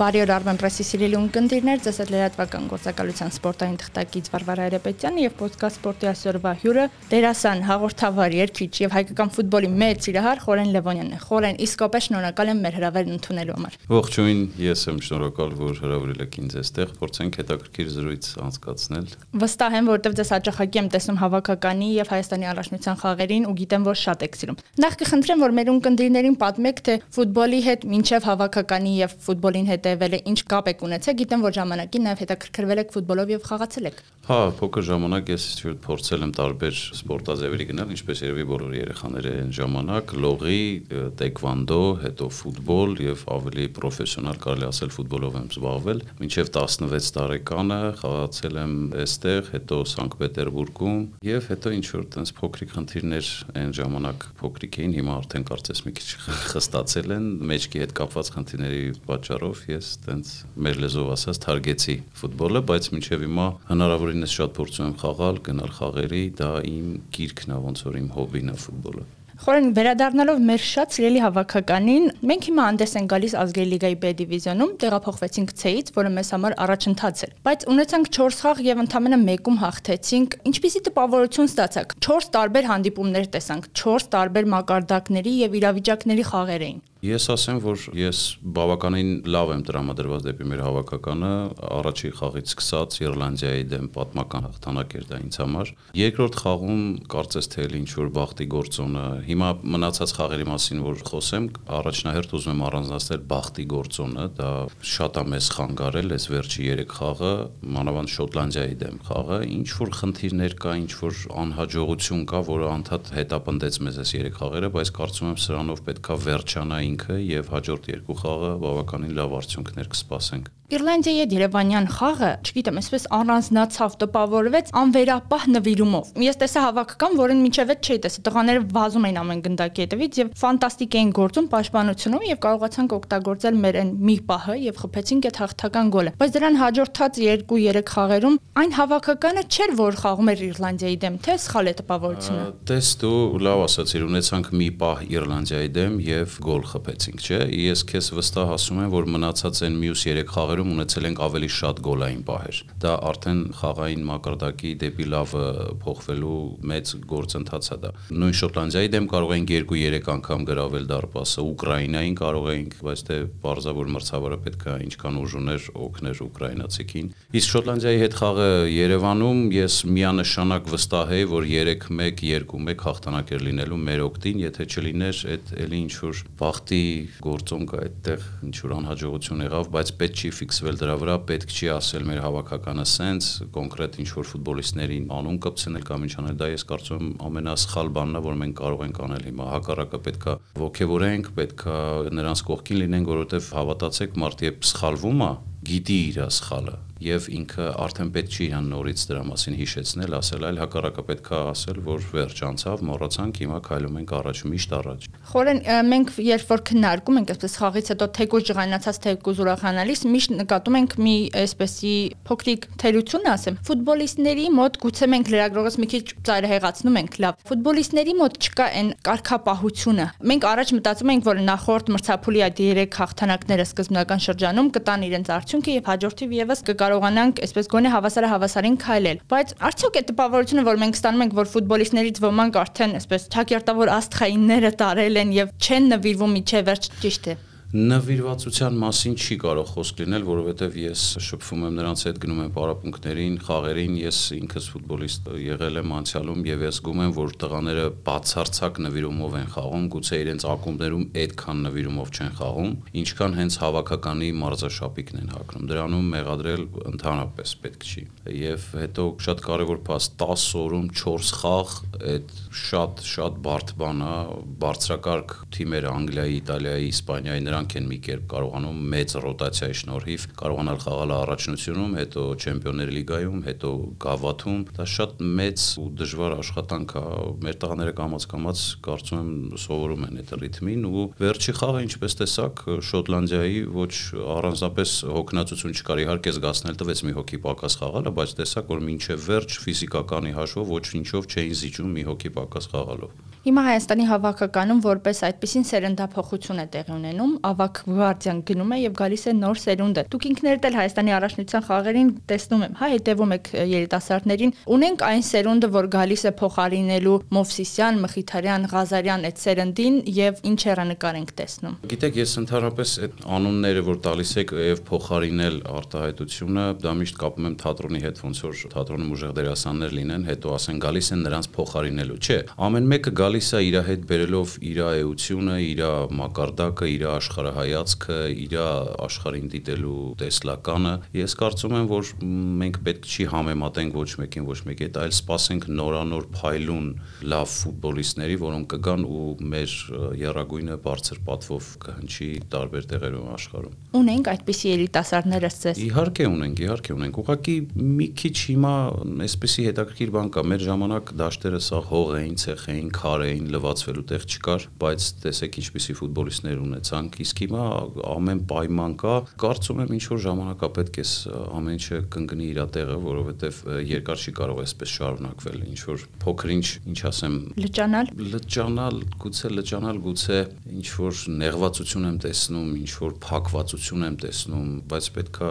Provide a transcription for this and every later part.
Բարի օր Armen Press-ի սիրելի ունկնդիրներ, ձեզ հետ լրատվական գործակալության սպորտային թղթակից Վարվարա Երեպետյանը եւ ոդկաստ սպորտի այսօրվա հյուրը դերասան, հաղորդավար, երգիչ եւ հայկական ֆուտբոլի մեծ սիրահար Խորեն Լևոնյանն է։ Խորեն, իսկապես շնորհակալ եմ մեր հրավերն ընդունելու համար։ Ողջույն, ես եմ շնորհակալ, որ հրավիրել եք ինձ այստեղ, փորձենք հետաքրքիր զրույց անցկացնել։ Վստահ եմ, որովհետեւ ձեզ հաճախակի եմ տեսնում հավաքականի եւ Հայաստանի առաջնության խաղերին ու գիտեմ, որ շատ եք սիրում։ Նախ կխնդրեմ, որ մեր ունկնդիրներին պատմեք, թե ֆուտբոլի հետ ինչեւ հավաքականի եւ ֆուտբոլին հետ հետևել է, ինչ կապ եք ունեցել, գիտեմ, որ ժամանակին նաև հետաքրքրվել եք ֆուտբոլով եւ խաղացել եք։ Հա, փոքր ժամանակ ես փորձել եմ տարբեր սպորտաձևերի գնալ, ինչպես երևի բոլոր երեխաները այն ժամանակ, լողի, տեքվանդո, հետո ֆուտբոլ եւ ավելի պրոֆեսիոնալ կարելի ասել ֆուտբոլով եմ զբաղվել։ Մինչեւ 16 տարեկանը խաղացել եմ այստեղ, հետո Սանկտ Պետերբուրգում եւ հետո ինչ որ տենց փոքրիկ խնդիրներ այն ժամանակ փոքրիկ էին, հիմա արդեն կարծես մի քիչ խստացել են մեջքի հետ կապված խնդիրների պատճառով ես տենց մեր լեզով ասած թարգեցի ֆուտբոլը, բայց մինչև հիմա հնարավորինս շատ փորձում եմ խաղալ, գնալ խաղերի, դա իմ գիրքն է, ոնց որ իմ հոբին է ֆուտբոլը։ Խորեն վերադառնալով մեր շատ սիրելի հավաքականին, մենք հիմա անդես ենք գալիս ազգային լիգայի B դիվիզիոնում, տեղափոխվեցինք C-ից, որը մեզ համար առաջընթաց էր։ Բայց ունեցանք 4 խաղ եւ ընդամենը մեկում հաղթեցինք։ Ինչպիսի տպավորություն ստացաք։ 4 տարբեր հանդիպումներ տեսանք, 4 տարբեր մակարդակների եւ իրավիճակների խաղեր էին։ Ես ասեմ, որ ես բավականին լավ եմ տրամադրված դեպի մեր հավաքականը, առաջի խաղից սկսած Իռլանդիայի դեմ պատմական հաղթանակ էր դա ինձ համար։ Երկրորդ խաղում կարծես թե ինչ որ բախտի գործոնը, հիմա մնացած խաղերի մասին որ խոսեմ, առաջնահերթ ուզում եմ առանձնացնել բախտի գործոնը, դա շատ է մեզ խանգարել այս վերջի 3 խաղը, մանավանդ Շոտլանդիայի դեմ խաղը, ինչ որ խնդիրներ կա, ինչ որ անհաջողություն կա, որը անդադ հետապնդեց մեզ այս 3 խաղերը, բայց կարծում եմ սրանով պետքա վերջանա ինքը եւ հաջորդ երկու խաղը բավականին լավ արդյունքներ կսպասենք։ Իռլանդիայի Երևանյան խաղը, չգիտեմ, այսպես առանձնացավ, տպավորվեց անվերապահ նվիրումով։ Ես տեսա հավաքական, որին միջև չէի տեսա։ Տղաները վազում էին ամեն գնդակի հետևից եւ ֆանտաստիկ էին գործում պաշտպանությունում եւ կարողացանք օգտագործել մեր այն մի պահը եւ խփեցինք այդ հաղթական գոլը։ Բայց դրան հաջորդած 2-3 խաղերում այն հավաքականը չէր, որ խաղում էր Իռլանդիայի դեմ, թե սխալ է տպավորությունը։ Տես դու լավ ասացիր, ունեցանք մի պահ Իռլանդիայի դեմ եւ գոլ խփեցինք, չէ՞։ Ես քեզ վստահ ասում եմ, որ մնացած այն մյուս 3 խաղերը խաղերում ունեցել ենք ավելի շատ գոլային պահեր։ Դա արդեն խաղային մակարդակի դեպի լավը փոխվելու մեծ գործընթաց է դա։ Նույն Շոտլանդիայի դեմ կարող ենք 2-3 անգամ գրավել դարպասը, Ուկրաինային կարող ենք, բայց թե բարձավոր մրցավարը պետք է ինչքան ուժ ուներ օգներ ուկրաինացիքին։ Իսկ Շոտլանդիայի հետ խաղը Երևանում ես միանշանակ վստահ եի, որ 3-1, 2-1 հաղթանակ էր լինելու մեր օգտին, եթե չլիներ այդ էլի ինչ որ վախտի գործոն կա այդտեղ ինչ որ անհաջողություն եղավ, բայց պետք չի ֆիքսվել դրա վրա, պետք չի ասել մեր հավաքականը սենց կոնկրետ ինչ որ ֆուտբոլիստներին անուն կպցնել կամ ինչ անել, դա ես կարծում եմ ամենասխալ բանն է, որ մենք կարող ենք անել հիմա։ Հակառակը պետքա ողջևորենք, պետքա նրանց կողքին լինենք, որովհետև հավատացեք, մարդ երբ սխալվում է, գիտի իր սխալը եւ ինքը արդեն պետք չի իրան նորից դրա մասին հիշեցնել, ասել, այլ հակառակը պետքա ասել, որ վերջ անցավ, մոռացանք, հիմա քայլում ենք առաջ, միշտ առաջ։ Խորեն մենք երբ որ քննարկում ենք այսպես խաղից հետո թեկուզ ջղայնացած թեկուզ ուրախանալիս, միշտ նկատում ենք մի այսպեսի փոքրիկ թերություն ասեմ։ Ֆուտբոլիստների մոտ գուցե մենք լրագրողից մի քիչ ծայրահեղացնում ենք, լավ։ Ֆուտբոլիստների մոտ չկա այն կարգապահությունը։ Մենք առաջ մտածում ենք, որ նախորդ մրցափուլի այդ 3 հաղթանակները սկզբնական շրջանում կտան իրենց արդյունքը եւ հաջորդիվ եւս կկա կարողանանք այսպես գոնե հավասարը հավասարին քայլել։ Բայց արդյոք այդ տպավորությունը, որ մենք ստանում ենք, որ ֆուտբոլիստներից ոմանք արդեն այսպես ճակերտավոր աստղայինները տարել են եւ չեն նվիրվում իջե վերջ ճիշտ է։ Նվիրվածության մասին չի կարող խոսք լինել, որովհետև ես շփվում եմ նրանց հետ, գնում եմ պարապմունքներին, խաղերին, ես ինքս ֆուտբոլիստ եղել եմ անցյալում եւ ես զգում եմ, որ տղաները բացարձակ նվիրումով են խաղում, գուցե իրենց ակումբներում այդքան նվիրումով չեն խաղում, ինչքան հենց հավաքականի մարզաշապիկն են հագնում։ Դրանում մեղադրել ընդհանրապես պետք չի։ Եվ հետո շատ կարևոր փաստ 10 օրում 4 խաղ, այդ շատ շատ բարդ բան է, բարձրակարգ թիմերը Անգլիայի, Իտալիայի, Իսպանիայի նրանք նրանք են մի կերպ կարողանում մեծ ռոտացիայի շնորհիվ կարողանալ խաղալ առաջնությունում, հետո Չեմպիոնների լիգայում, հետո գավաթում։ Դա շատ մեծ ու դժվար աշխատանք է։ Մեր տղաները կամաց-կամաց կարծում եմ սովորում են այդ ռիթմին ու վերջի խաղը ինչպես տեսակ Շոտլանդիայի ոչ առանձնապես հոգնածություն չկար իհարկե զգացնել տվեց մի հոգի պակաս խաղալը, բայց տեսակ որ մինչև վերջ ֆիզիկականի հաշվով ոչ ինչով չէին զիջում մի հոգի պակաս խաղալով։ Հիմա Հայաստանի հավաքականում որպես այդպեսին սերնդափոխություն է տեղի ունենում, ավակ գվարդիան գնում է եւ գալիս է նոր սերունդը։ Դուք ինքներդ էլ Հայաստանի առաջնության խաղերին տեսնում եմ, հա, հետևում եք երիտասարդներին։ Ունենք այն սերունդը, որ գալիս է փոխարինելու Մովսիսյան, Մխիթարյան, Ղազարյան այդ սերնդին եւ ինչ հեռանկար ենք տեսնում։ Գիտեք, ես ընդհանրապես այդ անունները, որ տալիս եք եւ փոխարինել արտահայտությունը, դա միշտ կապում եմ թատրոնի հետ, ոնց որ թատրոնում ուժեղ դերասաններ լինեն, հետո ասեն գալիս են նրանց փոխարինելու։ Չէ, ամեն մեկը գալիս է իր հետ բերելով իր էությունը, իր մակարդակը, իր աշխարհայացքը, իր աշխարհին դիտելու տեսլականը։ Ես կարծում եմ, որ մենք պետք չի համեմատենք ոչ մեկին ոչ մեկի հետ, այլ սпасենք նորանոր փայլուն լավ ֆուտբոլիստների, որոնք կգան ու մեր երագույնը բարձր պատվով կհնչի տարբեր տեղերում աշխարհում։ Ունենք այդպիսի էլիտասարներ ասես։ Իհարկե ունենք, իհարկե ունենք։ Ուղղակի մի քիչ հիմա այսպիսի հետաքրքիր բան կա, մեր ժամանակ դաշտերը սա հող էին, ցեխ էին, քար էին, լվացվելու տեղ չկար, բայց տեսեք ինչպիսի ֆուտբոլիստներ ունեցանք։ Իսկ հիմա ամեն պայման կա։ Կարծում եմ ինչ որ ժամանակա պետք է ամեն ինչը կընկնի իր տեղը, որովհետև երկար չի կարող այսպես շարունակվել։ Ինչ որ փոքրինչ, ինչ ասեմ, լճանալ, լճանալ, գուցե լճանալ, գուցե ինչ որ նեղվածություն եմ տեսնում, ինչ որ փակվածություն եմ տեսնում, բայց պետքա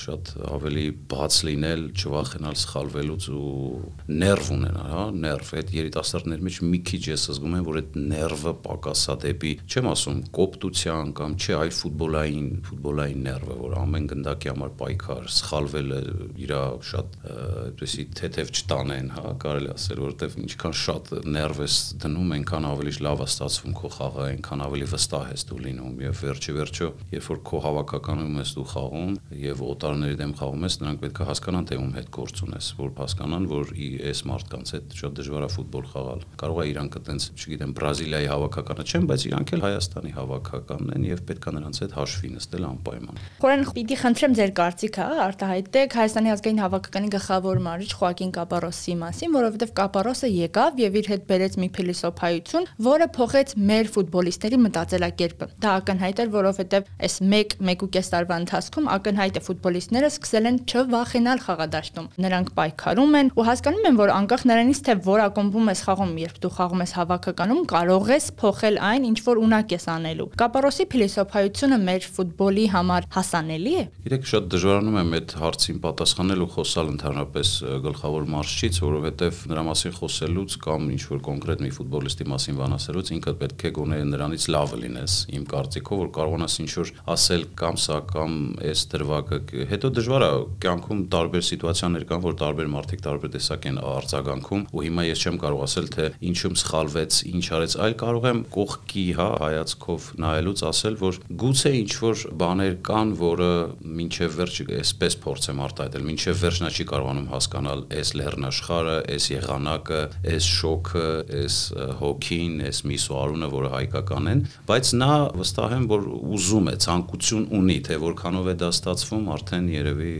շատ ավելի բաց լինել, չվախենալ սխալվելուց ու ներվ ունենալ, հա, ներվ։ Այդ երիտասարդների մեջ մի քիչ ես զգում եմ, որ այդ ներվը պակասա դեպի, չեմ ասում կոպտության կամ չէ, այլ ֆուտբոլային, ֆուտբոլային ներվը, որ ամեն գնդակի համար պայքար, սխալվելը իր շատ այդպեսի թեթև չտանեն, հա, կարելի ասել, որովհետև ինչքան շատ ներվ ես դնում, այնքան ավելի լավ է ստացվում քո խաղը, այնքան ավելի վստահ ես դու լինում եւ վերջի վերջո, երբ որ քո հավաքականում ես դու խաղում եւ օտարների դեմ խաղում ես, նրանք պետք է հասկանան, թե ում հետ գործ ունես, որ հասկանան, որ այս մարդկանց հետ շատ դժվար է ֆուտբոլ խաղալ։ Կարող է իրանք այտենց, չգիտեմ, Բրազիլիայի հավաքականը չեն, բայց իրանք էլ Հայաստանի հավաքականն են եւ պետք է նրանց հետ հաշվի նստել անպայման։ Խորեն պիտի խնդրեմ ձեր կարծիքը, արտահայտեք Հայաստանի ազգային հավաքականի գլխավոր մարիչ Խոակին Կապարոսի մասին, որովհետեւ Կապարոսը եկավ եւ իր հետ բերեց մի փիլիսոփայություն, որը փոխեց մեր ֆուտբոլիստների մտածելակերպը։ Դա ակնհայտ էր, որովհետեւ այս 1-1.5 տարվա ընթացքում ակնհայտ է ֆուտբոլիստները սկսել են չվախենալ խաղադաշտում։ Նրանք պայքարում են ու հասկանում են, որ անկախ նրանից թե որ ակումբում ես խաղում, երբ դու խաղում ես հավաքականում, կարող ես փոխել այն, ինչ որ ունակ ես անելու։ Կապարոսի փիլիսոփայությունը մեր ֆուտբոլի համար հասանելի է։ Գիտեք, շատ դժվարանում եմ այդ հարցին պատասխանել ու խոսալ ընդհանրապես գլխավոր մարշչից, որովհետև նրա մասին խոսելուց կամ ինչ որ կոնկրետ մի ֆուտբոլիստի մասին բանասելուց ինքդ պետք է գոնե նրանից լավը լինես, իմ կարծիքով, որ կարողանաս ինչ որ ասել կամ սա կամ այս դրվագը հետո դժվար է կյանքում տարբեր սիտուացիաներ կան, որ տարբեր մարդիկ տարբեր տեսակ են արձագանքում ու հիմա ես չեմ կարող ասել թե ինչում սխալվեց, ինչ արեց, այլ կարող եմ կողքի, հա, հայացքով նայելուց ասել, որ գուցե ինչ որ բաներ կան, որը մինչև վերջ էսպես փորձեմ արտահայտել, մինչև վերջ նա չի կարողանում հասկանալ այս լեռնաշխարը, այս եղանակը, այս շոկը, այս հոգին, այս միսուարունը, որը հայկական են, բայց նա վստահ եմ, որ ուզում է, ցանկություն ունի, թե որքանով է դա ստացվում, արդեն երևի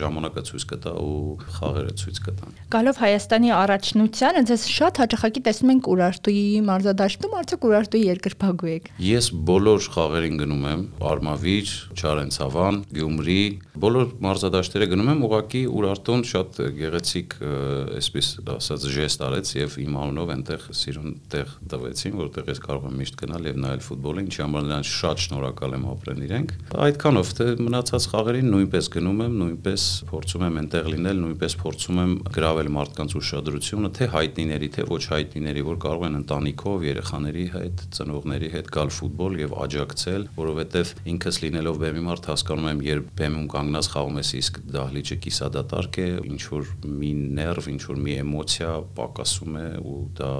ժամանակը ցույց կտա ու խաղերը ցույց կտան։ Գալով Հայաստանի առաջնությանը, ձեզ շատ հաճախակի տեսնում ենք Ուրարտուի մարզադաշտում, արդյոք Ուրարտուի երկրպագու եք։ Ես բոլոր խաղերին գնում եմ, Արմավիր, Չարենցավան, Գյումրի, բոլոր մարզադաշտերը գնում եմ, ուղղակի Ուրարտուն շատ գեղեցիկ այսպես ասած ժեստ արեց եւ իմ անունով այնտեղ սիրուն տեղ տվեցին, որտեղ ես կարող եմ միշտ գնալ եւ նայել ֆուտբոլը, ինչի համար նրանց շատ շնորհակալ եմ ապրեն իրենք։ Այդքանով թե մնացած խաղերին նույնպես գնում եմ, նույնպես փորձում եմ այնտեղ լինել, նույնպես փորձում եմ գրավել մարդկանց ուշադրությունը, թե հայտնիների, թե ոչ հայտնիների, որ կարող են ընտանիքով, երեխաների հետ, ծնողների հետ գալ ֆուտբոլ եւ աջակցել, որովհետեւ ինքս լինելով բեմի մարդ հասկանում եմ, երբ բեմում կանգնած խաղում ես, իսկ դահլիճը կիսադատարկ է, ինչ որ մի ներվ, ինչ որ մի էմոցիա պակասում է ու դա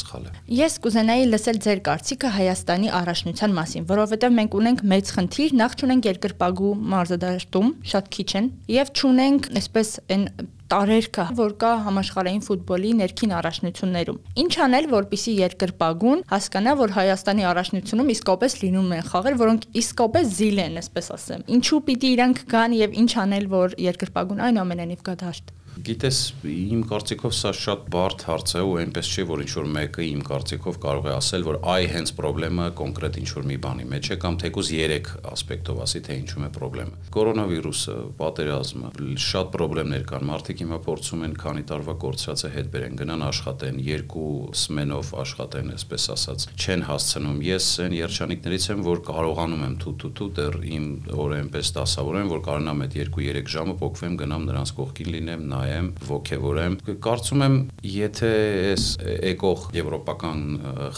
սխալ է։ Ես կուզենայի լսել ձեր կարծիքը Հայաստանի առաջնության մասին, որովհետեւ մենք ունենք մեծ խնդիր, նախ չունենք երկրպագու մարզադաշտում, շատ քիչ են, եւ չունենք այսպես այն տարեր կա, որ կա համաշխարհային ֆուտբոլի ներքին առաջնություններում։ Ինչ անել, որպիսի երկրպագուն հասկանա, որ Հայաստանի առաջնությունում իսկապես լինում են խաղեր, որոնք իսկապես զիլ են, այսպես ասեմ։ Ինչու պիտի իրանք գան եւ ինչ անել, որ երկրպագուն այն ամենենիվ գա դաշտ։ Գիտես, իմ կարծիքով սա շատ բարդ հարց է ու այնպես չէ, որ ինչ որ մեկը իմ կարծիքով կարող է ասել, որ այ հենց խնդրեմը կոնկրետ ինչ որ մի բանի մեջ է կամ թեկուզ 3 ասպեկտով ասի, թե ինչու՞մ է խնդրեմը։ Կորոնավիրուսը, պատերազմը, շատ խնդիրներ կան։ Մարդիկ հիմա փորձում են քանի տարվա կորցրածը հետ բերեն, գնան աշխատեն, երկու սմենով աշխատեն, այսպես ասած, չեն հասցնում։ Ես այն երջանիկներից եմ, որ կարողանում եմ թութ-թութ դեռ իմ օրը այնպես դասավորեմ, որ կարողանամ այդ 2-3 ժամը փոկվեմ, գնամ նրանց կողքին լինեմ, նայեմ, ողջևորեմ։ Կարծում եմ, եթե այս եկող եվրոպական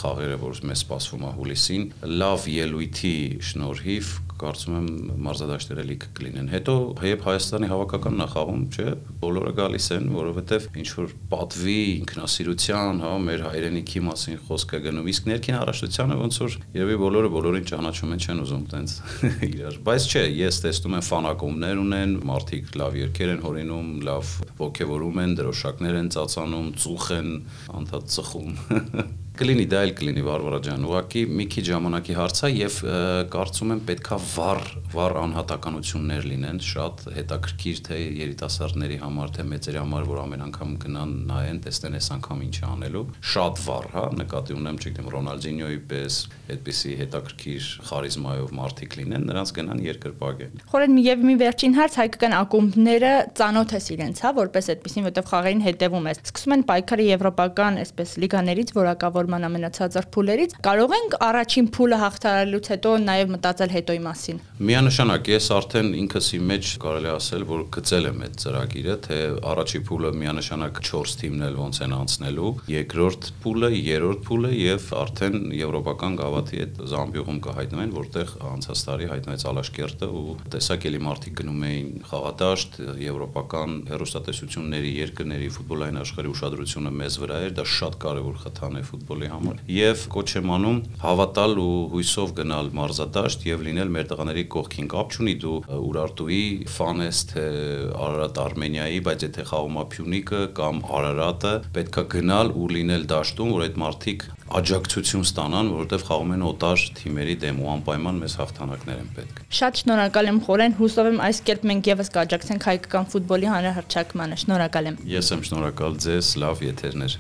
խաղերը, որ մեզ սպասվում է հուլիսին, լավ ելույթի շնորհիվ կարծում եմ մարզադաշտերը լիք կլինեն։ Հետո երբ Հայաստանի հավաքականն է խաղում, չէ, բոլորը գալիս են, որովհետև ինչ որ պատվի, ինքնասիրության, հա, մեր հայրենիքի մասին խոսքը գնում։ Իսկ ներքին առաջնությանը ոնց որ երևի բոլորը բոլորին ճանաչում են, չեն ուզում տենց իրար։ Բայց չէ, ես տեսնում եմ ֆանակումներ ունեն, մարդիկ լավ երգեր են հորինում, լավ ողջևորում են, դրոշակներ են ծածանում, ծուխ են, անդադ ծխում Կլինի դա էլ կլինի Վարվարա ջան։ Ուղղակի մի քիչ ժամանակի հարց է եւ կարծում եմ պետքա վառ վառ անհատականություններ լինեն, շատ հետաքրքիր թե երիտասարդների համար, թե մեծերի համար, որ ամեն անգամ գնան նայեն, տեսնեն այս անգամ ինչ է անելու։ Շատ վառ, հա, նկատի ունեմ, չգիտեմ, Ռոնալդինյոյի պես այդպիսի հետաքրքիր խարիզմայով մարդիկ լինեն, նրանց գնան երկրպագեն։ Խորեն մի եւ մի վերջին հարց հայկական ակումբները ծանոթ ես իրենց, հա, որպես այդպեսին, որտեվ խաղերին հետևում ես։ Սկսում են պայքարը եվրոպական, այսպես լիգաներից, որակավոր ձևավորման ամենացածր փուլերից, կարող ենք առաջին փուլը հաղթարելուց հետո նաև մտածել հետոյի մասին։ Միանշանակ ես արդեն ինքս իմ մեջ կարելի ասել, որ գծել եմ այդ ծրագիրը, թե առաջի փուլը միանշանակ 4 թիմն էլ ոնց են անցնելու, երկրորդ փուլը, երրորդ փուլը եւ արդեն եվրոպական գավաթի այդ Զամբիուղում կհայտնվեն, որտեղ անցած տարի հայտնվեց Ալաշկերտը ու տեսակելի մարդիկ գնում էին խաղադաշտ, եվրոպական հերոստատեսությունների, երկրների ֆուտբոլային աշխարհի ուշադրությունը մեզ վրա էր, դա շատ կարեւոր խթան է ֆուտբոլ ֆուտբոլի համար եւ կոչ եմ անում հավատալ ու հույսով գնալ մարզադաշտ եւ լինել մեր տղաների կողքին կապ չունի դու Ուրարտուի ֆան ես թե Արարատ Արմենիայի բայց եթե խաղում Փյունիկը կամ Արարատը պետքա գնալ ու լինել դաշտում որ այդ մարդիկ աջակցություն ստանան, որովհետև խաղում են օտար թիմերի դեմ ու անպայման մեզ հաղթանակներ են պետք։ Շատ շնորհակալ եմ Խորեն, հուսով եմ այս կերպ մենք եւս կաջակցենք հայկական ֆուտբոլի հանրահռչակմանը։ Շնորհակալ եմ։ Ես եմ շնորհակալ ձեզ, լավ եթերներ։